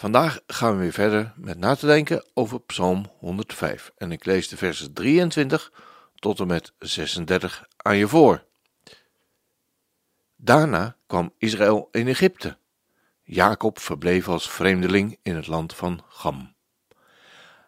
Vandaag gaan we weer verder met na te denken over Psalm 105 en ik lees de versen 23 tot en met 36 aan je voor. Daarna kwam Israël in Egypte. Jacob verbleef als vreemdeling in het land van Gam.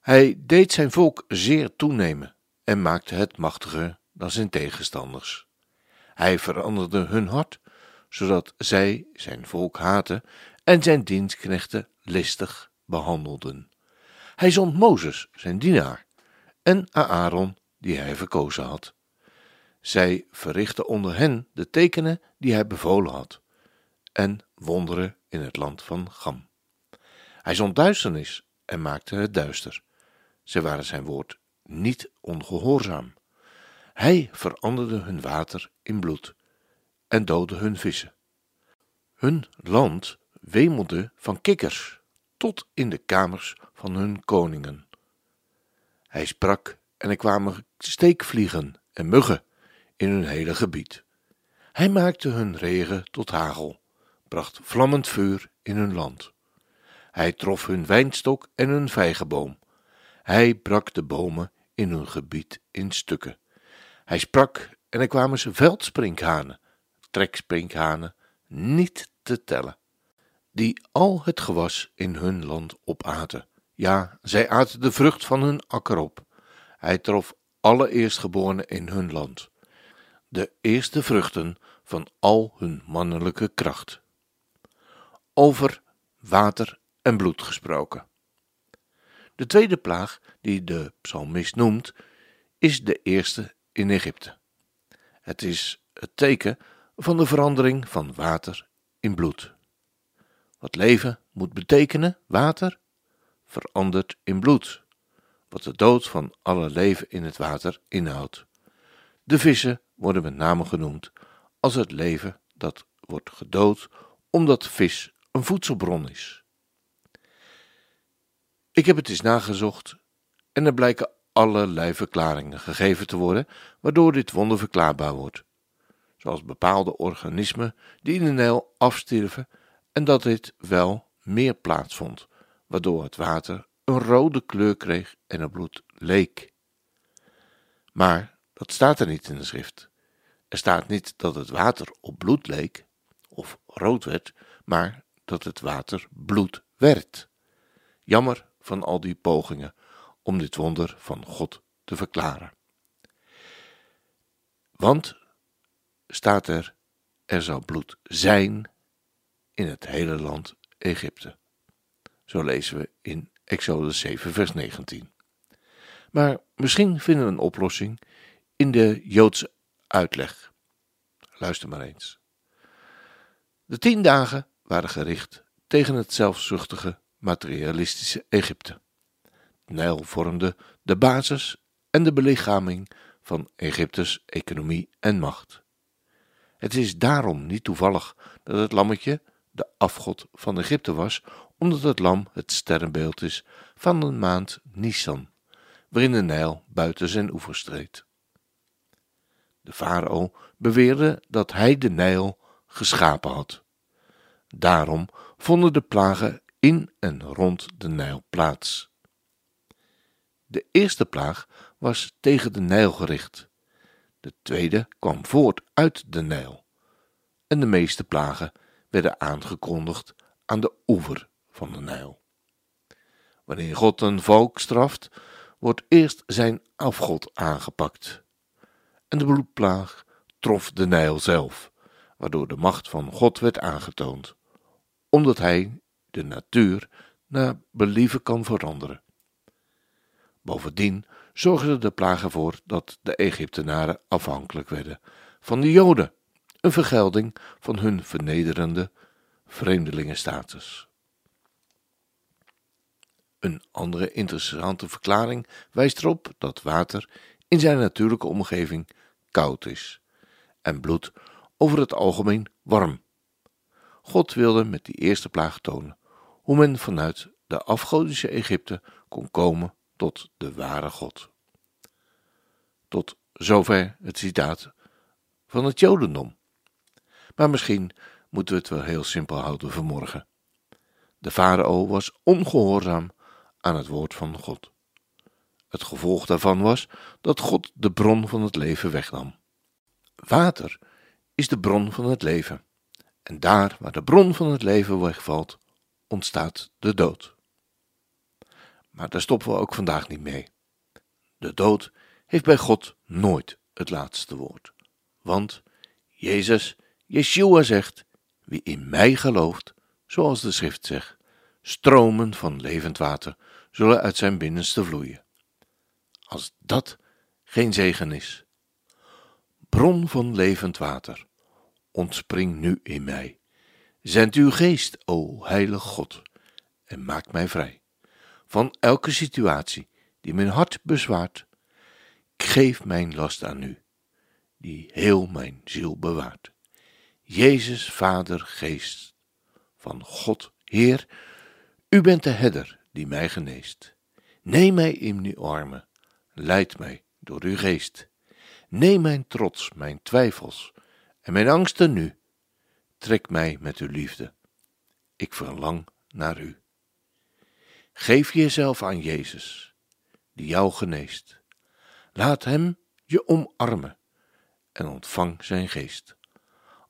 Hij deed zijn volk zeer toenemen en maakte het machtiger dan zijn tegenstanders. Hij veranderde hun hart, zodat zij zijn volk haten en zijn dienstknechten listig behandelden. Hij zond Mozes, zijn dienaar, en Aaron, die hij verkozen had. Zij verrichtten onder hen de tekenen die hij bevolen had, en wonderen in het land van Gam. Hij zond duisternis en maakte het duister. Ze waren zijn woord niet ongehoorzaam. Hij veranderde hun water in bloed en doodde hun vissen. Hun land wemelde van kikkers tot in de kamers van hun koningen. Hij sprak en er kwamen steekvliegen en muggen in hun hele gebied. Hij maakte hun regen tot hagel, bracht vlammend vuur in hun land. Hij trof hun wijnstok en hun vijgenboom. Hij brak de bomen in hun gebied in stukken. Hij sprak en er kwamen ze veldsprinkhanen, treksprinkhanen, niet te tellen die al het gewas in hun land opaten. Ja, zij aten de vrucht van hun akker op. Hij trof alle eerstgeborenen in hun land, de eerste vruchten van al hun mannelijke kracht. Over water en bloed gesproken. De tweede plaag die de psalmist noemt, is de eerste in Egypte. Het is het teken van de verandering van water in bloed. Wat leven moet betekenen, water, verandert in bloed, wat de dood van alle leven in het water inhoudt. De vissen worden met name genoemd als het leven dat wordt gedood omdat vis een voedselbron is. Ik heb het eens nagezocht en er blijken allerlei verklaringen gegeven te worden waardoor dit wonder verklaarbaar wordt, zoals bepaalde organismen die in de Nijl afstierven en dat dit wel meer plaatsvond, waardoor het water een rode kleur kreeg en het bloed leek. Maar dat staat er niet in de schrift. Er staat niet dat het water op bloed leek of rood werd, maar dat het water bloed werd. Jammer van al die pogingen om dit wonder van God te verklaren. Want staat er, er zal bloed zijn in het hele land Egypte. Zo lezen we in Exodus 7, vers 19. Maar misschien vinden we een oplossing in de Joodse uitleg. Luister maar eens. De tien dagen waren gericht tegen het zelfzuchtige, materialistische Egypte. Nijl vormde de basis en de belichaming van Egyptes economie en macht. Het is daarom niet toevallig dat het lammetje de afgod van Egypte was, omdat het lam het sterrenbeeld is van de maand Nisan, waarin de Nijl buiten zijn oevers streed. De farao beweerde dat hij de Nijl geschapen had. Daarom vonden de plagen in en rond de Nijl plaats. De eerste plaag was tegen de Nijl gericht. De tweede kwam voort uit de Nijl. En de meeste plagen werden aangekondigd aan de oever van de Nijl. Wanneer God een volk straft, wordt eerst zijn afgod aangepakt. En de bloedplaag trof de Nijl zelf, waardoor de macht van God werd aangetoond, omdat hij de natuur naar believen kan veranderen. Bovendien zorgde de plaag ervoor dat de Egyptenaren afhankelijk werden van de Joden een vergelding van hun vernederende vreemdelingenstatus. Een andere interessante verklaring wijst erop dat water in zijn natuurlijke omgeving koud is en bloed over het algemeen warm. God wilde met die eerste plaag tonen hoe men vanuit de afgodische Egypte kon komen tot de ware God. Tot zover het citaat van het Jodendom. Maar misschien moeten we het wel heel simpel houden vanmorgen. De farao was ongehoorzaam aan het woord van God. Het gevolg daarvan was dat God de bron van het leven wegnam. Water is de bron van het leven. En daar waar de bron van het leven wegvalt, ontstaat de dood. Maar daar stoppen we ook vandaag niet mee. De dood heeft bij God nooit het laatste woord. Want Jezus, Yeshua zegt: Wie in mij gelooft, zoals de schrift zegt, stromen van levend water zullen uit zijn binnenste vloeien. Als dat geen zegen is. Bron van levend water, ontspring nu in mij. Zend uw geest, o heilig God, en maak mij vrij van elke situatie die mijn hart bezwaart. geef mijn last aan u, die heel mijn ziel bewaart. Jezus, Vader, Geest, van God, Heer, u bent de herder die mij geneest. Neem mij in uw armen, leid mij door uw geest. Neem mijn trots, mijn twijfels en mijn angsten nu. Trek mij met uw liefde. Ik verlang naar u. Geef jezelf aan Jezus, die jou geneest. Laat Hem je omarmen en ontvang Zijn geest.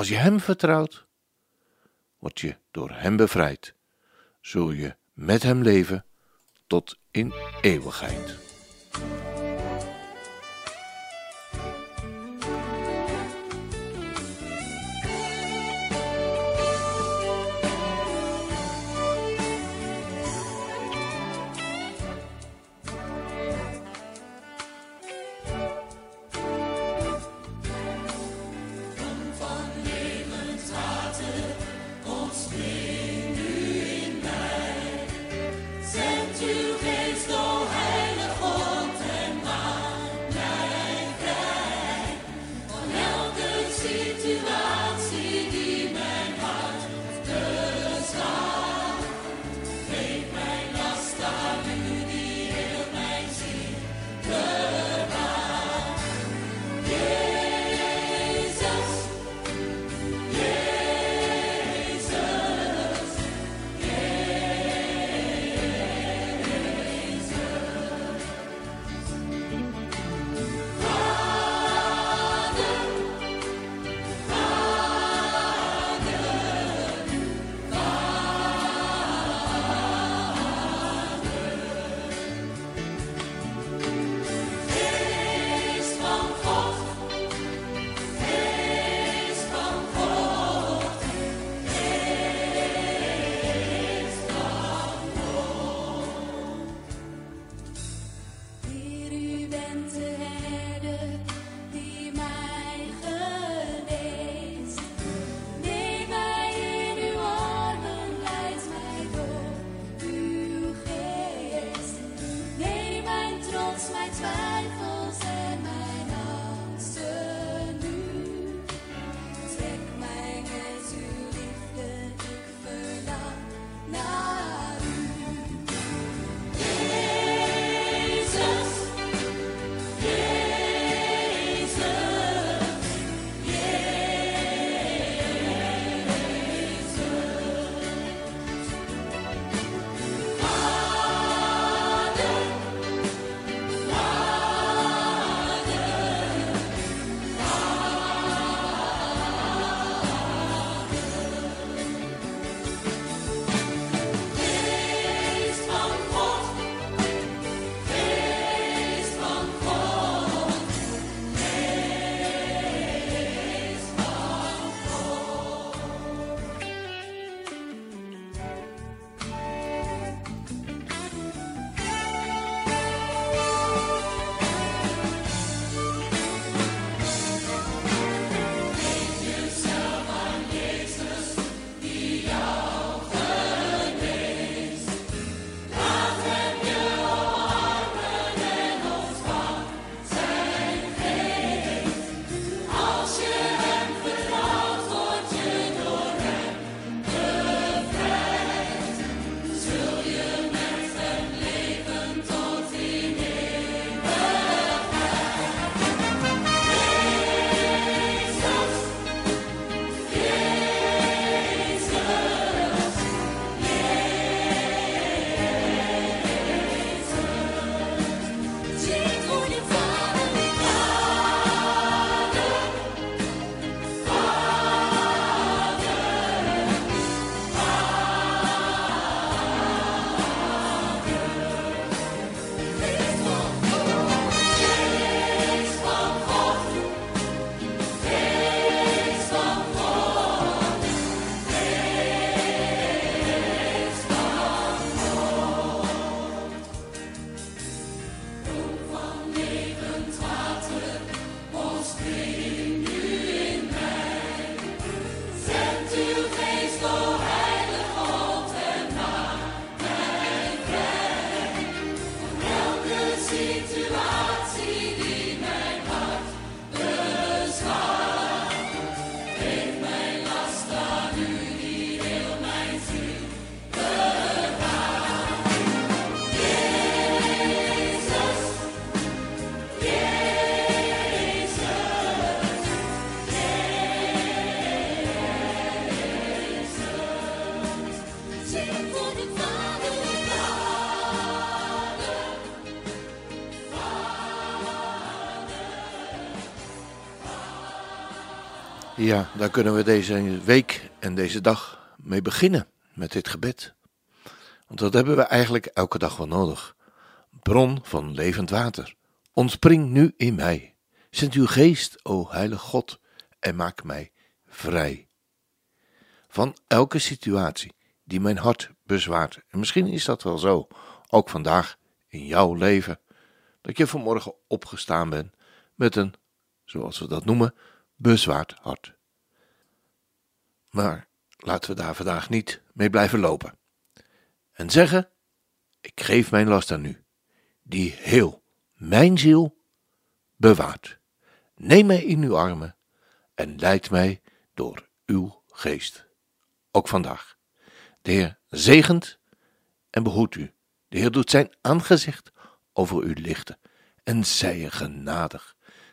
Als je Hem vertrouwt, word je door Hem bevrijd. Zul je met Hem leven tot in eeuwigheid. Ja, daar kunnen we deze week en deze dag mee beginnen met dit gebed. Want dat hebben we eigenlijk elke dag wel nodig. Bron van levend water, ontspring nu in mij. Zend uw geest, o heilige God, en maak mij vrij. Van elke situatie die mijn hart bezwaart. En misschien is dat wel zo, ook vandaag in jouw leven, dat je vanmorgen opgestaan bent met een, zoals we dat noemen, bezwaard hart. Maar laten we daar vandaag niet mee blijven lopen. En zeggen: Ik geef mijn last aan u, die heel mijn ziel bewaart. Neem mij in uw armen en leid mij door uw geest. Ook vandaag. De Heer zegent en behoedt u. De Heer doet zijn aangezicht over u lichten en zij je genadig.